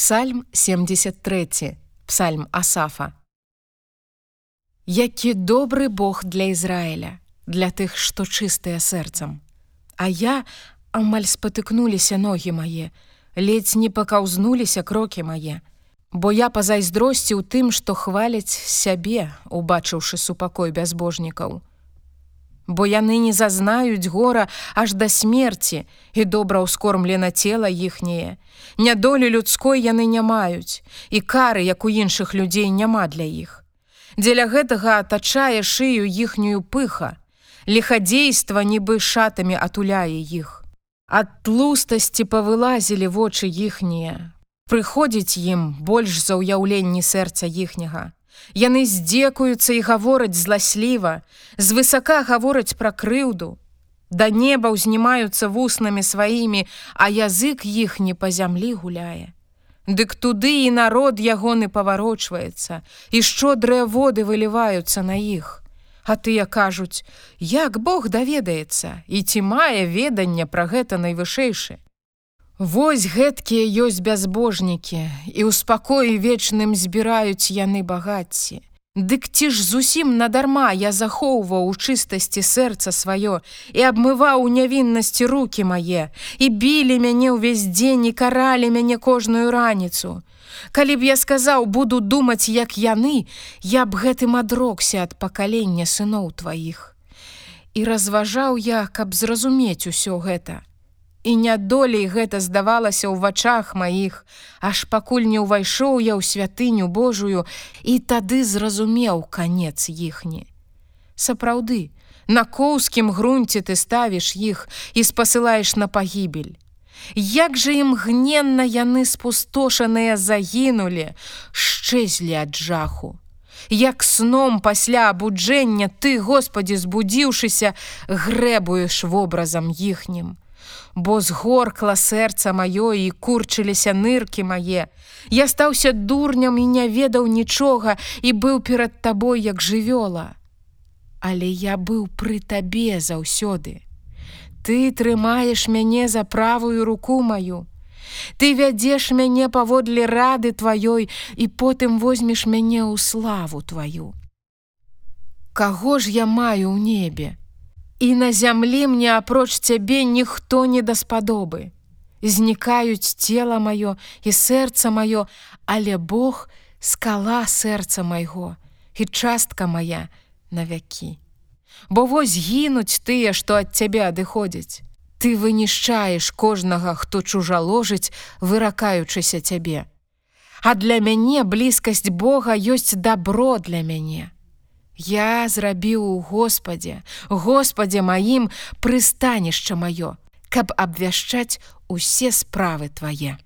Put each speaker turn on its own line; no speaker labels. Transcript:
Псальм 73 Псальм Асафа. Які добры Бог для Ізраіля, для тых, што чыстыя сэрцам. А я амаль спатыкнуліся ногі мае, ледзь не пакаўзнуліся крокі мае, Бо я пазайздросці ў тым, што хваляць сябе, убачыўшы супакой бязбожнікаў бо яны не зазнаюць гора аж да смерці і добра ўскормлена цела іхняе. Нядолі людской яны не маюць, і кары, як у іншых людзей няма для іх. Дзеля гэтага атачае шыю іхнюю пыха, лихадзейства нібы шатамі атуляе іх. Ад тлустасці павылазілі вочы іхнія. Прыходзіць ім больш за ўяўленні сэрца іхняга. Яны здзекуюцца і гавораць зласліва, звысака гавораць пра крыўду. Да неба ўзнімаюцца вуснамі сваімі, а язык іх не па зямлі гуляе. Дык туды і народ ягоны паварочваецца, і шчодрыя воды выліваюцца на іх. А тыя кажуць: як Бог даведаецца і ці мае веданне пра гэта найвышэйшы. Вось гэткія ёсць бязбожнікі, і ў спакоі вечным збіраюць яны багацці. Дык ці ж зусім надарма я захоўваў у чыстасці сэрца сваё і абмываў у нявіннасці руки мае, і білі мяне ўвесь дзень і каралі мяне кожную раніцу. Калі б я сказаў, буду думаць, як яны, я б гэтым адрокся ад пакалення сыноў тваіх. І разважаў я, каб зразумець усё гэта. І нядолей гэта здавалася ў вачах маіх, аж пакуль не ўвайшоў я ў святыню Божую і тады зразумеў канец іхні. Сапраўды, на коўскім грунце ты ставіш іх і спасылаеш на пагібель. Як жа ім гненна яны спустошаныя загінулі, шчэзлі ад жаху. Як сном пасля абуджэння ты, Господі, збудзіўшыся, грэбуеш вобразам іхнім бо згоркла сэрца маё і курчыліся ныркі мае. Я стаўся дурням і не ведаў нічога і быў перад табой як жывёла. Але я быў пры табе заўсёды. Ты трымаеш мяне за правую руку маю. Ты вядзеш мяне паводле рады тваёй і потым возьмеш мяне ў славу тваю. Каго ж я маю ў небе? І на зямлі мне апроч цябе ніхто не даспадобы. Знікаюць цела маё і сэрца маё, але Бог скала сэрца майго і частка моя на вякі. Бо вось гінуць тыя, што ад цябе адыходзяць. Ты вынішчаеш кожнага, хто чужаложыць, выракаючыся цябе. А для мяне блізкасць Бога ёсць дабро для мяне. Я зрабіў у Господе, Господе маім прыстанішча маё, каб абвяшчаць усе справы твае.